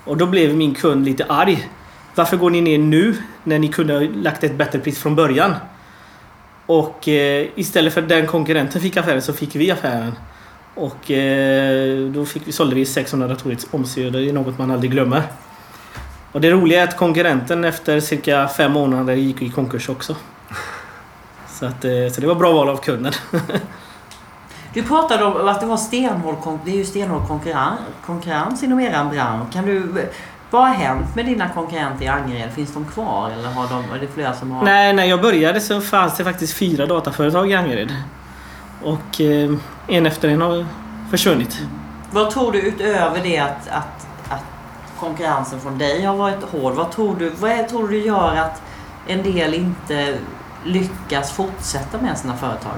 Och då blev min kund lite arg. Varför går ni ner nu när ni kunde ha lagt ett bättre pris från början? Och eh, istället för den konkurrenten fick affären så fick vi affären. Och eh, då fick vi, sålde vi 600 datorer till OMSI och det är något man aldrig glömmer. Och det roliga är att konkurrenten efter cirka fem månader gick i konkurs också. Så, att, eh, så det var bra val av kunden. Du pratade om att det var stenhård, det är ju stenhård konkurrens, konkurrens inom er bransch. Kan du, vad har hänt med dina konkurrenter i Angered? Finns de kvar eller har de, är det flera som har... Nej, när jag började så fanns det faktiskt fyra dataföretag i Angered. Och eh, en efter en har försvunnit. Vad tror du utöver det att, att, att konkurrensen från dig har varit hård? Vad tror du, vad tror du gör att en del inte lyckas fortsätta med sina företag?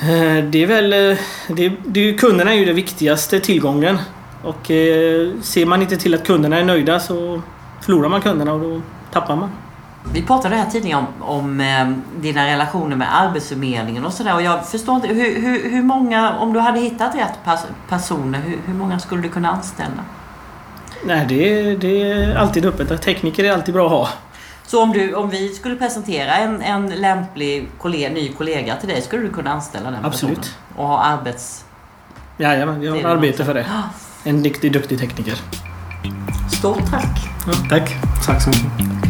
Eh, Det är väl... eh, Det, det kunderna är ju den viktigaste tillgången. Och eh, ser man inte till att kunderna är nöjda så förlorar man kunderna och då tappar man. Vi pratade här tidigare om, om eh, dina relationer med Arbetsförmedlingen och sådär. Och jag förstår inte, hur, hur, hur många, om du hade hittat rätt pers- personer, hur, hur många skulle du kunna anställa? Nej, det är, det är alltid öppet. Tekniker är alltid bra att ha. Så om, du, om vi skulle presentera en, en lämplig kollega, ny kollega till dig, skulle du kunna anställa den Absolut. personen? Och ha arbets... Jajamän, är har arbete för det. En riktigt duktig tekniker. Stort tack! Ja, tack. Tack så mycket.